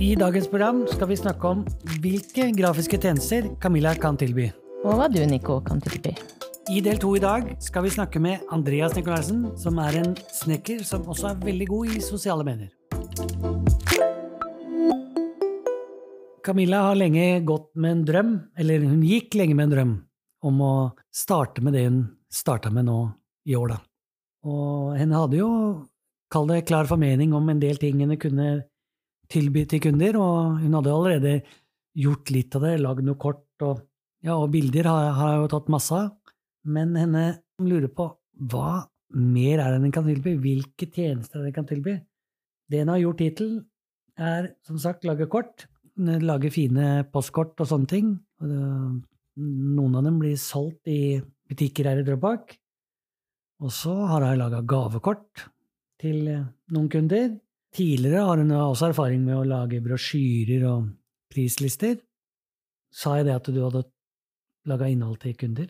I dagens program skal vi snakke om hvilke grafiske tjenester Camilla kan tilby. Og hva du, Nico, kan tilby. I del to i dag skal vi snakke med Andreas Nikolaisen, som er en snekker som også er veldig god i sosiale medier. Camilla har lenge gått med en drøm, eller hun gikk lenge med en drøm, om å starte med det hun starta med nå i år, da. Og henne hadde jo, kall det klar formening om en del ting henne kunne tilby til kunder, og hun hadde allerede gjort litt av det, lagd noe kort, og, ja, og bilder har, har jeg jo tatt masse av. Men henne lurer på hva mer er det den kan tilby, hvilke tjenester den kan tilby. Det hun har gjort hittil, er som sagt lage kort, lage fine postkort og sånne ting. Noen av dem blir solgt i butikker her i Drøbak. Og så har jeg laga gavekort til noen kunder. Tidligere har hun også erfaring med å lage brosjyrer og prislister. Sa jeg det at du hadde laga innhold til kunder?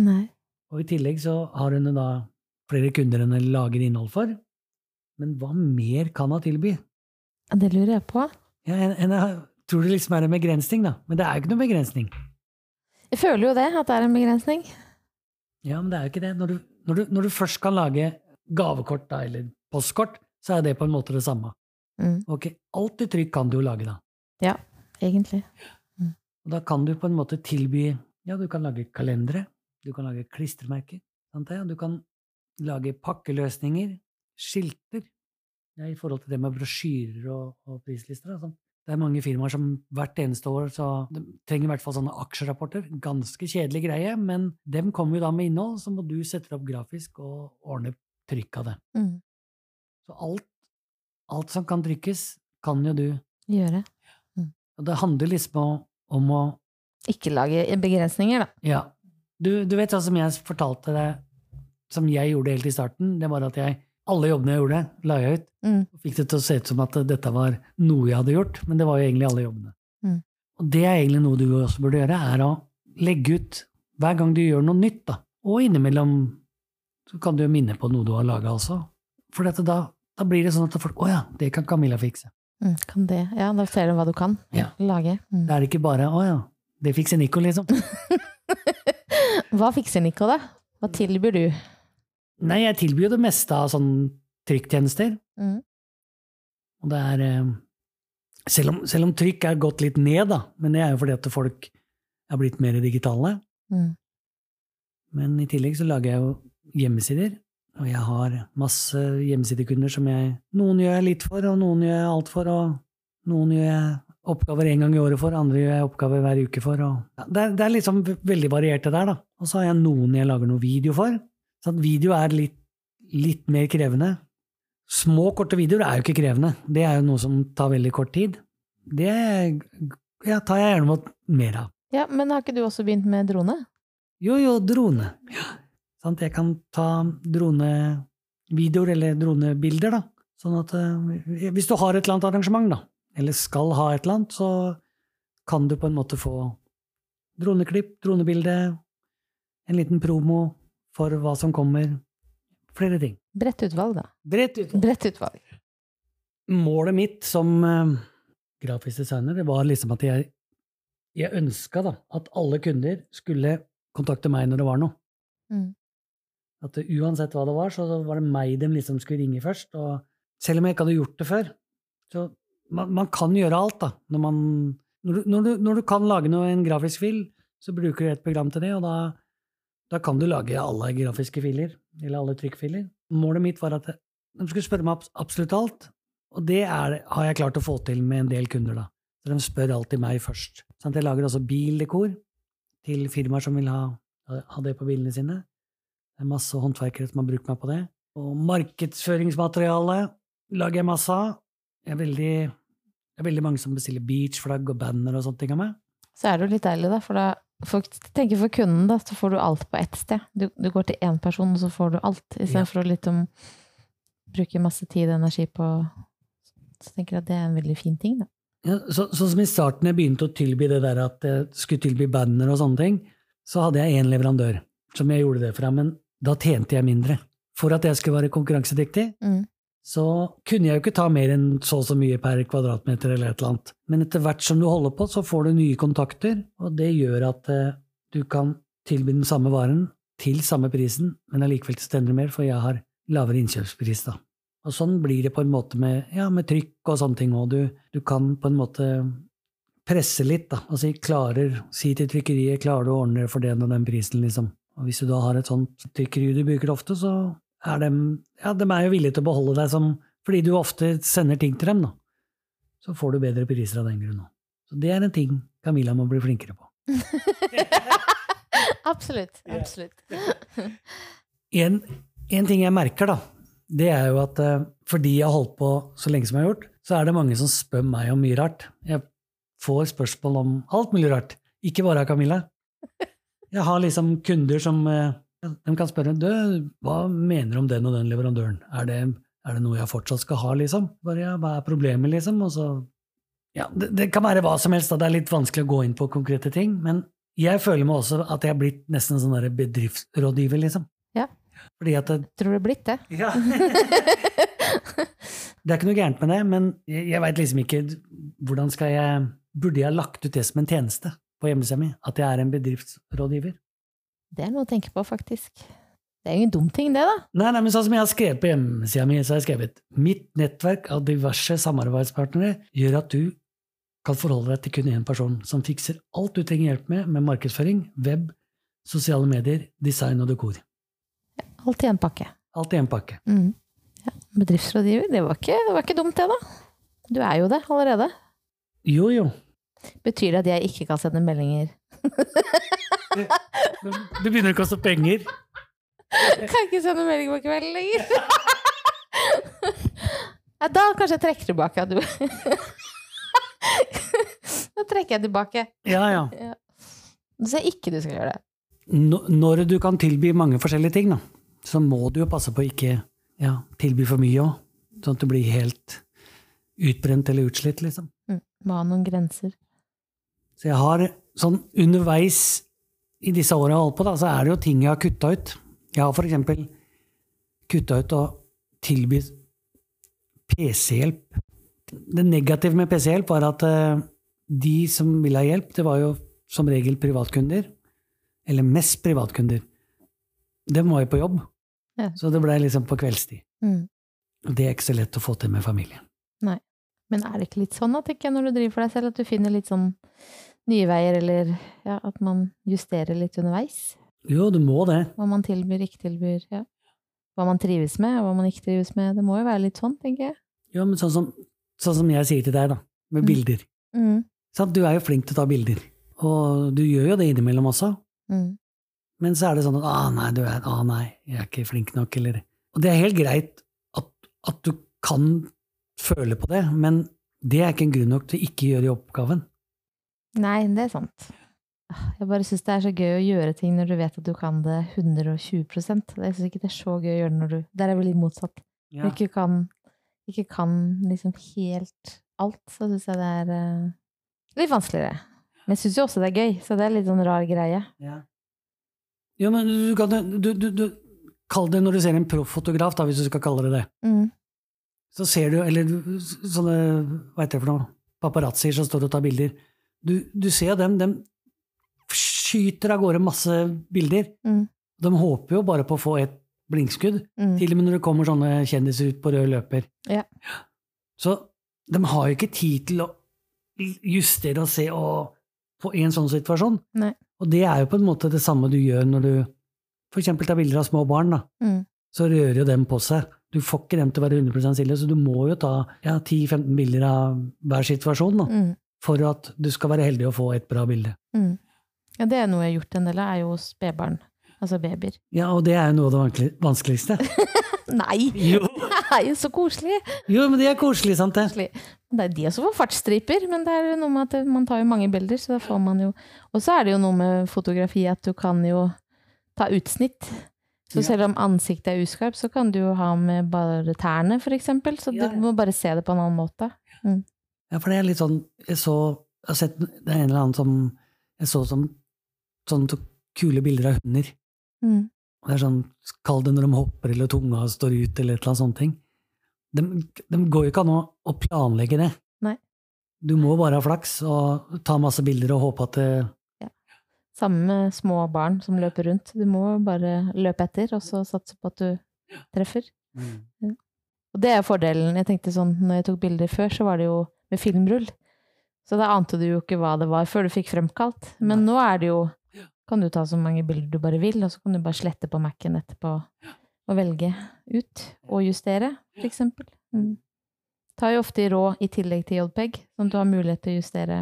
Nei. Og i tillegg så har hun da flere kunder enn hun lager innhold for. Men hva mer kan hun tilby? Ja, Det lurer jeg på. Ja, en, en, jeg tror det liksom er en begrensning, da. Men det er jo ikke noen begrensning. Jeg føler jo det, at det er en begrensning. Ja, men det er jo ikke det. Når du, når du, når du først kan lage gavekort da, eller postkort, så er det på en måte det samme. Mm. Ok, alt i trykk kan du jo lage, da. Ja, egentlig. Og da kan du på en måte tilby Ja, du kan lage kalendere, du kan lage klistremerker, du kan lage pakkeløsninger, skilter, ja, i forhold til det med brosjyrer og, og prislister. Sånn. Det er mange firmaer som hvert eneste år så de trenger i hvert fall sånne aksjerapporter. Ganske kjedelig greie, men dem kommer jo da med innhold, så må du sette det opp grafisk og ordne trykk av det. Mm. Så alt, alt som kan trykkes, kan jo du. Gjøre. Og det handler liksom om, om å Ikke lage begrensninger, da. Ja. Du, du vet sånn som jeg fortalte deg, som jeg gjorde helt i starten, det var at jeg alle jobbene jeg gjorde, la jeg ut. Mm. Og fikk det til å se ut som at dette var noe jeg hadde gjort, men det var jo egentlig alle jobbene. Mm. Og det er egentlig noe du også burde gjøre, er å legge ut hver gang du gjør noe nytt, da. Og innimellom så kan du jo minne på noe du har laga også. For dette, da, da blir det sånn at folk Å ja, det kan Camilla fikse. Mm. Kan det. Ja, da ser du hva du kan Ja. lage. Mm. Da er det ikke bare Å ja, det fikser Nico, liksom. Hva fikser Nico, da? Hva tilbyr du? Nei, jeg tilbyr jo det meste av sånn trykktjenester. Mm. Og det er eh, selv om, selv om trykk er gått litt ned, da, men det er jo fordi at folk er blitt mer digitale. Mm. Men i tillegg så lager jeg jo hjemmesider, og jeg har masse hjemmesidekunder som jeg Noen gjør jeg litt for, og noen gjør jeg alt for, og noen gjør jeg oppgaver en gang i året for, andre gjør jeg oppgaver hver uke for. Og, det, er, det er liksom veldig variert det der, da. Og så har jeg noen jeg lager noe video for. Så video er litt, litt mer krevende. Små, korte videoer er jo ikke krevende. Det er jo noe som tar veldig kort tid. Det ja, tar jeg gjerne mot mer av. Ja, men har ikke du også begynt med drone? Jo, jo, drone. Ja. Sant? Jeg kan ta dronevideoer eller dronebilder, da. Sånn at eh, hvis du har et eller annet arrangement, da, eller skal ha et eller annet, så kan du på en måte få droneklipp, dronebilde, en liten promo for hva som kommer. Flere ting. Bredt utvalg, da. Bredt utvalg. Bredt utvalg. Målet mitt som uh, grafisk designer, det var liksom at jeg, jeg ønska at alle kunder skulle kontakte meg når det var noe. Mm. At uansett hva det var, så var det meg de liksom skulle ringe først. Og selv om jeg ikke hadde gjort det før. Så man, man kan gjøre alt, da. Når, man, når, du, når, du, når du kan lage noe, en grafisk fil, så bruker du et program til det, og da, da kan du lage alle grafiske filer, eller alle trykkfiler. Målet mitt var at de skulle spørre meg absolutt alt, og det er, har jeg klart å få til med en del kunder, da. Så de spør alltid meg først. Sånn jeg lager også bildekor til firmaer som vil ha, ha det på bilene sine. Det er masse håndverkere som har brukt meg på det. Og markedsføringsmateriale lager jeg masse av. Jeg er veldig, det er veldig mange som bestiller beachflagg og banner og sånne ting av meg. Så er det jo litt deilig, da, for da folk tenker for kunden, da, så får du alt på ett sted. Du, du går til én person, og så får du alt, istedenfor ja. å liksom bruke masse tid og energi på Så tenker jeg at det er en veldig fin ting, da. Ja, så, så som i starten jeg begynte å tilby det der at jeg skulle tilby banner og sånne ting, så hadde jeg én leverandør som jeg gjorde det fra, men da tjente jeg mindre. For at jeg skulle være konkurransedyktig, Mm. så kunne jeg jo ikke ta mer enn så og så mye per kvadratmeter eller et eller annet. Men etter hvert som du holder på, så får du nye kontakter, og det gjør at eh, du kan tilby den samme varen til samme prisen, men allikevel til stendig mer, for jeg har lavere innkjøpspris, da. Og sånn blir det på en måte med, ja, med trykk og sånne ting òg. Du, du kan på en måte presse litt, da. Altså, klarer, si til trykkeriet klarer du å ordne for den og den prisen, liksom. Og hvis du da har et sånt trykkeri du bruker ofte, så er de, ja, de er jo villige til å beholde deg som Fordi du ofte sender ting til dem, da. Så får du bedre priser av den grunn òg. Så det er en ting Camilla må bli flinkere på. absolutt. Absolutt. En, en ting jeg merker, da, det er jo at eh, fordi jeg har holdt på så lenge som jeg har gjort, så er det mange som spør meg om mye rart. Jeg får spørsmål om alt mulig rart. Ikke bare av Camilla. Jeg har liksom kunder som eh, de kan spørre du, hva mener du om den og den leverandøren. Er det, er det noe jeg fortsatt skal ha, liksom? Bare, ja, hva er problemet, liksom? Og så, ja, det, det, kan være hva som helst, da. det er litt vanskelig å gå inn på konkrete ting. Men jeg føler meg også at jeg er blitt nesten en sånn bedriftsrådgiver, liksom. Ja. Fordi at det, Tror du er blitt det? Ja. det er ikke noe gærent med det, men jeg, jeg veit liksom ikke hvordan skal jeg Burde jeg lagt ut det som en tjeneste på hjemmesida mi? At jeg er en bedriftsrådgiver? Det er noe å tenke på, faktisk. Det er jo ingen dum ting, det, da. Nei, nei, men sånn som jeg har skrevet på hjemmesida mi, så har jeg skrevet mitt nettverk av diverse samarbeidspartnere gjør at du kan forholde deg til kun én person som fikser alt du trenger hjelp med med markedsføring, web, sosiale medier, design og dekor. Ja, alt i en pakke. Alt i en pakke. Mm. Ja, bedriftsrådgiver, det var, ikke, det var ikke dumt, det, da. Du er jo det allerede. Jo, jo. Betyr det at jeg ikke kan sende meldinger? du begynner å kaste penger. Kan ikke sende melding på kvelden lenger. Ja, da kanskje jeg trekker tilbake du Da trekker jeg tilbake. Ja, ja. Du sier ikke du skal gjøre det. Når du kan tilby mange forskjellige ting, da, så må du jo passe på å ikke ja, tilby for mye òg. Sånn at du blir helt utbrent eller utslitt, liksom. Mm. Må ha noen grenser. Så jeg har sånn underveis i disse åra jeg har holdt på, da, så er det jo ting jeg har kutta ut. Jeg har eksempel kutta ut å tilby PC-hjelp. Det negative med PC-hjelp var at uh, de som ville ha hjelp, det var jo som regel privatkunder. Eller mest privatkunder. Dem var jo på jobb. Ja. Så det blei liksom på kveldstid. Mm. Det er ikke så lett å få til med familien. Nei. Men er det ikke litt sånn, da, tenker jeg, når du driver for deg selv, at du finner litt sånn nye veier, eller ja, at man justerer litt underveis? Jo, du må det. Hva man tilbyr, ikke tilbyr. ja. Hva man trives med, og hva man ikke trives med. Det må jo være litt sånn, tenker jeg. Ja, men sånn som, sånn som jeg sier til deg, da, med mm. bilder. Mm. Sånn, du er jo flink til å ta bilder, og du gjør jo det innimellom også. Mm. Men så er det sånn at 'Å, nei, du er, å, nei, jeg er ikke flink nok', eller Og det er helt greit at, at du kan føle på det, men det er ikke en grunn nok til å ikke gjøre oppgaven. Nei, det er sant. Jeg bare syns det er så gøy å gjøre ting når du vet at du kan det 120% Jeg syns ikke det er så gøy å gjøre det når du Der er vel litt motsatt. Ja. Når du ikke kan, ikke kan liksom helt alt, så syns jeg det er uh, litt vanskeligere. Men jeg syns jo også det er gøy, så det er litt sånn rar greie. Ja, ja men du kan du, du, du, Kall det når du ser en profffotograf, hvis du skal kalle det det. Mm. Så ser du, eller sånne, hva heter det for noe, paparazzier som står og tar bilder du, du ser dem, de skyter av gårde masse bilder. Mm. De håper jo bare på å få et blinkskudd, mm. til og med når det kommer sånne kjendiser ut på rød løper. Ja. Så de har jo ikke tid til å justere og se og få en sånn situasjon. Nei. Og det er jo på en måte det samme du gjør når du eksempel tar bilder av små barn. da. Mm. Så rører jo dem på seg. Du får ikke dem til å være 100% stille, så du må jo ta ja, 10-15 bilder av hver situasjon. da. Mm for at du skal være heldig å få et bra bilde. Mm. Ja, det er noe jeg har gjort en del av, er jo spedbarn. Altså babyer. Ja, og det er jo noe av det vanskeligste. Nei! Jo. Nei, så koselig! Jo, men det er koselig, sant det? Koselig. Det er de som får fartsstriper, men det er noe med at man tar jo mange bilder, så da får man jo Og så er det jo noe med fotografi at du kan jo ta utsnitt. Så selv om ansiktet er uskarpt, så kan du jo ha med bare tærne, eksempel. Så du må bare se det på en annen måte. Mm. Ja, for det er litt sånn Jeg så jeg har sett det er en eller annen som jeg så som sånne kule bilder av hunder. Mm. Det er sånn, Kall det når de hopper eller tunga står ut, eller et eller annet sånt ting. de, de går jo ikke an å planlegge det. Nei. Du må bare ha flaks og ta masse bilder og håpe at det Samme med små barn som løper rundt. Du må bare løpe etter, og så satse på at du treffer. Og det er fordelen. Jeg tenkte sånn, når jeg tok bilder før, så var det jo med filmrull. Så da ante du jo ikke hva det var før du fikk fremkalt. Men nå er det jo kan du ta så mange bilder du bare vil, og så kan du bare slette på Mac-en etterpå og velge ut og justere, for eksempel. Mm. Tar jo ofte i rå i tillegg til JPEG, sånn at du har mulighet til å justere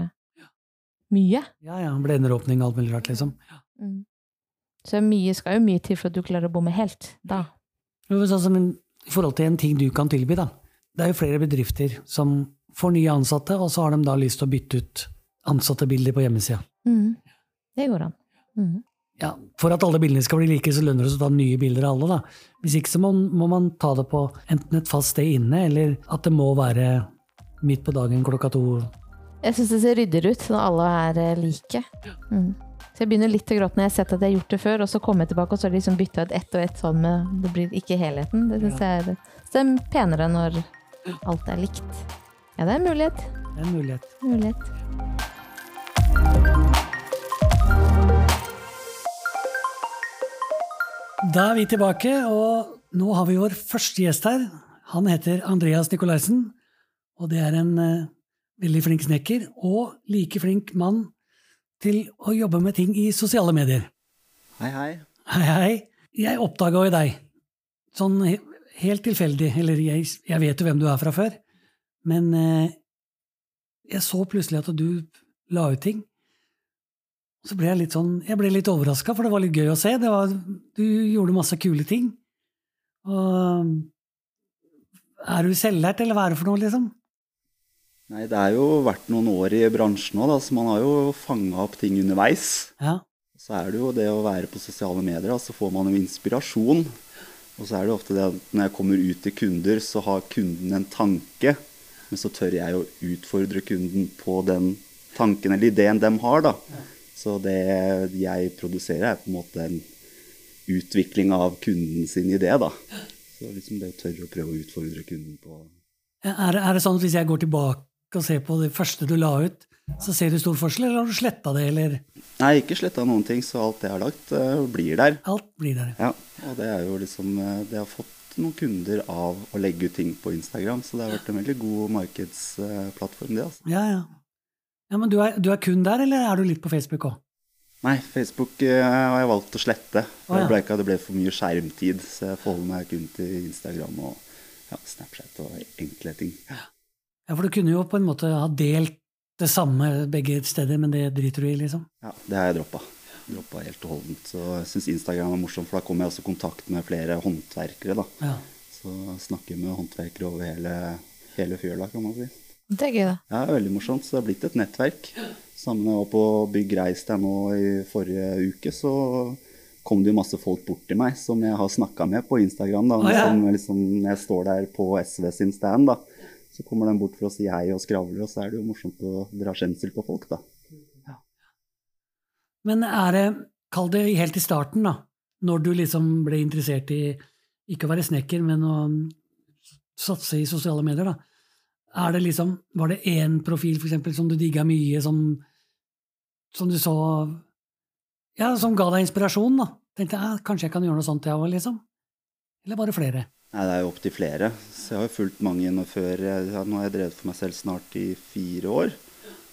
mye. Ja, ja. Blenderåpning og alt mulig rart, liksom. Mm. Så mye skal jo mye til for at du klarer å bomme helt da. Jo, Sånn som I forhold til en ting du kan tilby, da. Det er jo flere bedrifter som får nye ansatte, og så har de da lyst til å bytte ut ansattebilder på hjemmesida. Mm. Det går an. Mm. Ja, for at alle bildene skal bli like, så lønner det seg å ta nye bilder av alle. da. Hvis ikke så må, må man ta det på enten et fast sted inne, eller at det må være midt på dagen klokka to. Jeg syns det ser ryddigere ut når alle er eh, like. Mm. Så jeg begynner litt å gråte når jeg har sett at jeg har gjort det før, og så kommer jeg tilbake og så har de liksom bytta ut ett og ett sånn med Det blir ikke helheten. Det syns jeg er, så det er penere når alt er likt. Ja, det er en mulighet. Det er en mulighet. mulighet. Da er vi tilbake, og nå har vi vår første gjest her. Han heter Andreas Nikolaisen, og det er en eh, veldig flink snekker og like flink mann til å jobbe med ting i sosiale medier. Hei, hei. Hei, hei. Jeg oppdaga jo deg sånn he helt tilfeldig, eller jeg, jeg vet jo hvem du er fra før, men eh, jeg så plutselig at du la ut ting. Så ble jeg litt sånn, jeg ble litt overraska, for det var litt gøy å se. Det var, du gjorde masse kule ting. Og er du selvlært, eller hva er det for noe, liksom? Nei, det er jo vært noen år i bransjen òg, så man har jo fanga opp ting underveis. Ja. Så er det jo det å være på sosiale medier, så får man jo inspirasjon. Og så er det ofte det at når jeg kommer ut til kunder, så har kunden en tanke. Men så tør jeg å utfordre kunden på den tanken eller ideen de har, da. Så det jeg produserer, er på en måte en utvikling av kunden sin idé, da. Så liksom det å tørre å prøve å utfordre kunden på Er, er det sånn at hvis jeg går tilbake og ser på det første du la ut, så ser du stor forskjell, eller har du sletta det, eller Nei, ikke sletta noen ting, så alt det jeg har lagt, eh, blir der. alt blir der? Ja, og det er jo liksom eh, Det har fått noen kunder av å legge ut ting på Instagram, så det har vært en veldig god markedsplattform, det, altså. Ja, ja. Ja, Men du er, du er kun der, eller er du litt på Facebook òg? Nei, Facebook eh, har jeg valgt å slette. Ja. det ble ikke at det ble for mye skjermtid, så jeg forholder meg kun til Instagram og ja, Snapchat og enkle ting. Ja, for du kunne jo på en måte ha delt det samme begge steder, men det driter du i, liksom? Ja, det har jeg droppa. Droppa helt og holdent. Så jeg syns Instagram er morsomt, for da kommer jeg også i kontakt med flere håndverkere, da. Ja. Så snakker med håndverkere over hele, hele fjøla, kan man si. Det er gøy, da. Ja, det er veldig morsomt. Så det har blitt et nettverk. Sammen med jeg var på Bygg Reis der nå i forrige uke, så kom det jo masse folk bort til meg som jeg har snakka med på Instagram. da. oh, ja. Som liksom, jeg står der på SV sin stand, da, så kommer de bort for å si hei og skravler, og så er det jo morsomt å dra skjensel på folk, da. Men er det, kall det helt i starten, da, når du liksom ble interessert i ikke å være snekker, men å satse i sosiale medier, da. Er det liksom, var det én profil for eksempel, som du digga mye, som, som du så Ja, som ga deg inspirasjon, da? Tenkte jeg, kanskje jeg kan gjøre noe sånt, jeg òg, liksom? Eller bare flere? Nei, det er jo opptil flere. Så jeg har jo fulgt mange nå før. Ja, nå har jeg drevet for meg selv snart i fire år.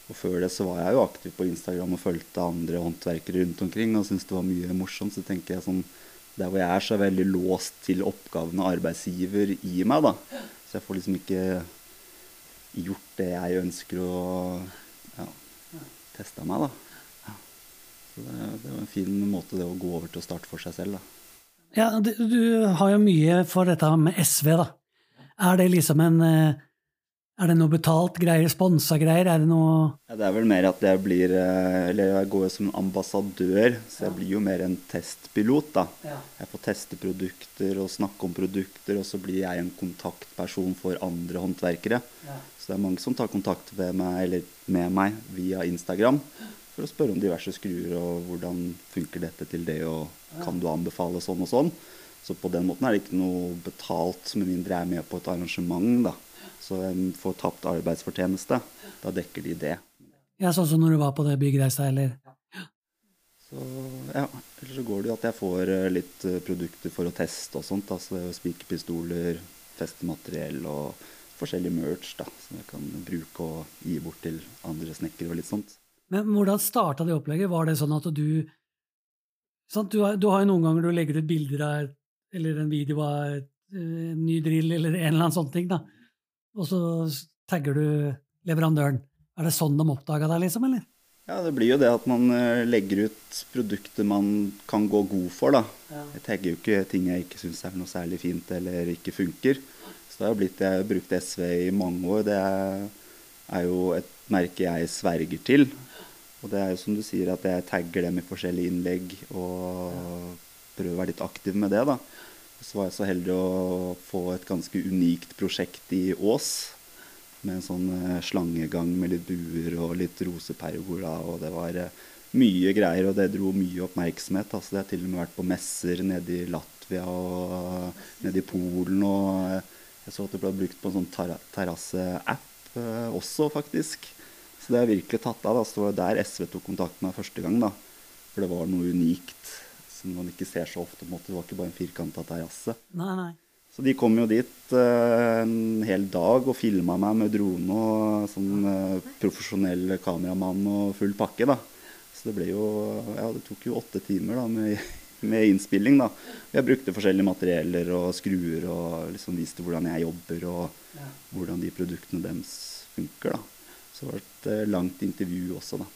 Og før det så var jeg jo aktiv på Instagram og fulgte andre håndverkere rundt omkring og syntes det var mye morsomt. Så tenker jeg sånn Der hvor jeg er, så er jeg veldig låst til oppgavene arbeidsgiver gir meg, da. Så jeg får liksom ikke gjort det jeg ønsker å ja, teste meg, da. Ja. Så det, det var en fin måte det å gå over til å starte for seg selv, da. Ja, du, du har jo mye for dette med SV, da. Er det liksom en eh, Er det noe betalt greier, sponsa greier? Er det noe Ja, det er vel mer at jeg blir eh, Eller jeg går jo som ambassadør, så jeg blir jo mer en testpilot, da. Jeg får teste produkter og snakke om produkter, og så blir jeg en kontaktperson for andre håndverkere. Så det er mange som tar kontakt med meg, eller med meg via Instagram for å spørre om diverse skruer og hvordan funker dette til det, og kan du anbefale sånn og sånn. Så på den måten er det ikke noe betalt med mindre jeg er med på et arrangement. da. Så jeg får tapt arbeidsfortjeneste. Da dekker de det. Ja, Sånn som når du var på det byggreisa, eller? Så ja, Eller så går det jo at jeg får eh, litt eh, produkter for å teste og sånt. Altså spikerpistoler, festemateriell og forskjellig merch da, som jeg kan bruke og gi bort til andre snekkere og litt sånt. Men hvordan starta det opplegget? Var det sånn at du sant? Du, har, du har jo noen ganger du legger ut bilder av eller en video av eh, en ny drill eller en eller annen sånn ting, da. Og så tagger du leverandøren. Er det sånn de oppdaga deg, liksom, eller? Ja, det blir jo det at man eh, legger ut produkter man kan gå god for, da. Jeg tagger jo ikke ting jeg ikke syns er noe særlig fint eller ikke funker. Så det har blitt Jeg har brukt SV i mange år. Det er jo et merke jeg sverger til. Og det er jo som du sier, at jeg tagger dem i forskjellige innlegg og prøver å være litt aktiv med det, da. Så var jeg så heldig å få et ganske unikt prosjekt i Ås. Med en sånn eh, slangegang med litt buer og litt rosepergola. Og det var eh, mye greier, og det dro mye oppmerksomhet. Altså, det har til og med vært på messer nede i Latvia og nede i Polen. Og eh, jeg så at det ble brukt på en sånn terra- terrasse-app eh, også, faktisk. Så det har virkelig tatt av. Da. Så det var der SV tok kontakt med meg første gang. da. For det var noe unikt som man ikke ser så ofte. på en måte. Det var ikke bare en firkanta terrasse. Nei, nei. Så de kom jo dit eh, en hel dag og filma meg med drone og sånn eh, profesjonell kameramann og full pakke, da. Så det ble jo Ja, det tok jo åtte timer da med, med innspilling, da. Jeg brukte forskjellige materieller og skruer og liksom viste hvordan jeg jobber og hvordan de produktene deres funker, da. Så det var et eh, langt intervju også, da.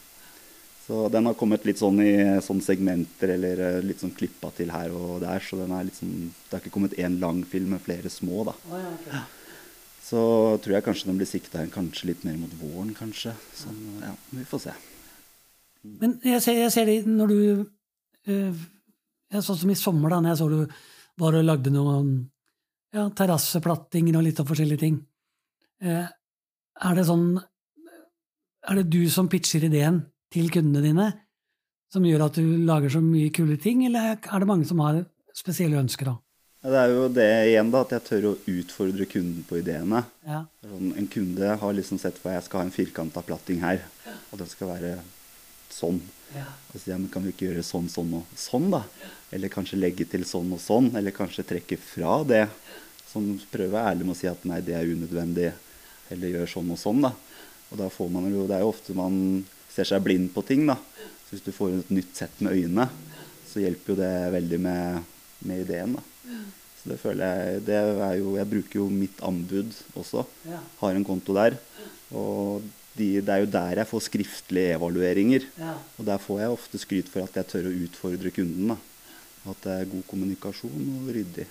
Så den har kommet litt sånn i sånn segmenter eller eh, litt sånn klippa til her og der. Så den er litt sånn, det har ikke kommet én lang film med flere små, da. Så tror jeg kanskje den blir sikta inn kanskje litt mer mot våren, kanskje. Så ja, vi får se. Men jeg ser, jeg ser det når du øh, ja, Sånn som i sommer, da når jeg så du var og lagde noen ja, terrasseplattinger og litt av forskjellige ting. Eh, er det sånn Er det du som pitcher ideen til kundene dine, som gjør at du lager så mye kule ting, eller er det mange som har spesielle ønsker da? Ja, det er jo det igjen, da, at jeg tør å utfordre kunden på ideene. Ja. Sånn, en kunde har liksom sett for jeg skal ha en firkanta platting her, og den skal være sånn. Ja. Og så sier jeg, kan vi ikke gjøre sånn, sånn og sånn, da? Eller kanskje legge til sånn og sånn, eller kanskje trekke fra det. Sånn, prøve jeg ærlig med å si at nei, det er unødvendig, eller gjør sånn og sånn, da. Og da får man jo, det er jo ofte man ser seg blind på ting, da. Så hvis du får et nytt sett med øynene, så hjelper jo det veldig med, med ideen, da. Så det føler jeg det er jo, Jeg bruker jo mitt anbud også. Har en konto der. Og de, det er jo der jeg får skriftlige evalueringer. Ja. Og der får jeg ofte skryt for at jeg tør å utfordre kunden. da. At det er god kommunikasjon og ryddig.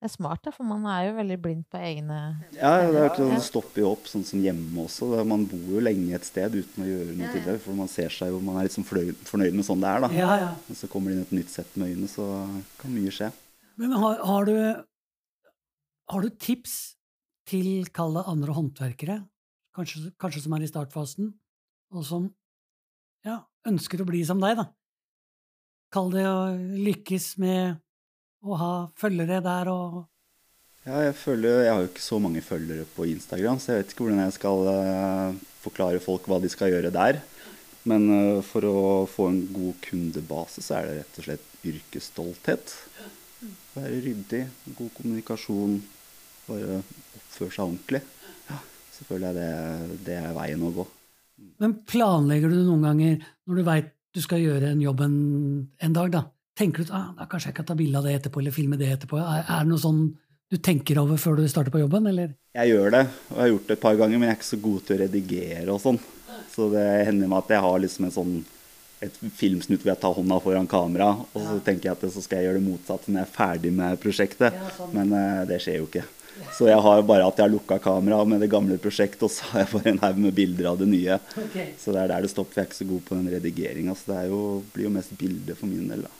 Det er smart, da, for man er jo veldig blind på egne Ja, det, er, ikke- sånn det stopper jo opp sånn som hjemme også. Man bor jo lenge et sted uten å gjøre noe til det. For man ser seg jo, man er litt sånn fornøyd med sånn det er. da. Ja, ja. Og så kommer det inn et nytt sett med øyne, så kan mye skje. Men har, har, du, har du tips til, kall det andre håndverkere, kanskje, kanskje som er i startfasen, og som ja, ønsker å bli som deg, da? Kall det å lykkes med å ha følgere der og Ja, jeg føler, jeg har jo ikke så mange følgere på Instagram, så jeg vet ikke hvordan jeg skal eh, forklare folk hva de skal gjøre der. Men eh, for å få en god kundebase, så er det rett og slett yrkesstolthet. Være ryddig, god kommunikasjon, bare oppføre seg ordentlig. Ja, selvfølgelig er det, det er veien å gå. Men planlegger du noen ganger, når du veit du skal gjøre en jobb en, en dag, da? Tenker du at ah, kanskje jeg kan ta bilde av det etterpå, eller filme det etterpå? Er, er det noe sånn du tenker over før du starter på jobben, eller? Jeg gjør det, og jeg har gjort det et par ganger, men jeg er ikke så god til å redigere og sånn. Så det hender meg at jeg har liksom en sånn et filmsnutt hvor jeg tar hånda foran kamera, og så tenker jeg at det, så skal jeg gjøre det motsatte når jeg er ferdig med prosjektet. Ja, sånn. Men uh, det skjer jo ikke. Så jeg har bare at jeg har lukka kamera med det gamle prosjektet, og så har jeg bare en haug med bilder av det nye. Så det er der det stopper. Jeg er ikke så god på den redigeringa. Så det er jo, blir jo mest bilde for min del, da.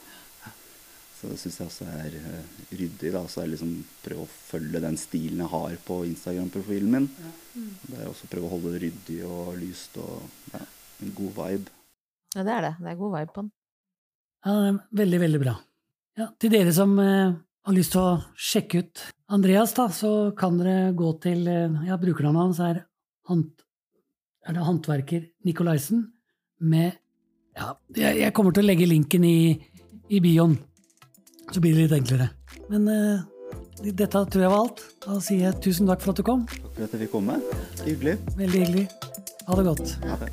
Så det syns jeg også er eh, ryddig. da, Så er liksom prøve å følge den stilen jeg har på Instagram-profilen min. Det er også prøve å holde det ryddig og lyst og ja, en god vibe. Ja, det er det. Det er god vibe på den. Ja, det er veldig, veldig bra. Ja, til dere som eh, har lyst til å sjekke ut Andreas, da, så kan dere gå til eh, ja, Brukernavnet hans er, hant, er det håndverker Nikolaisen med Ja, jeg, jeg kommer til å legge linken i, i bioen, så blir det litt enklere. Men uh, dette tror jeg var alt. Da sier jeg tusen takk for at du kom. Takk for at jeg fikk komme. Hyggelig. Veldig hyggelig. Ha det godt. Ha det.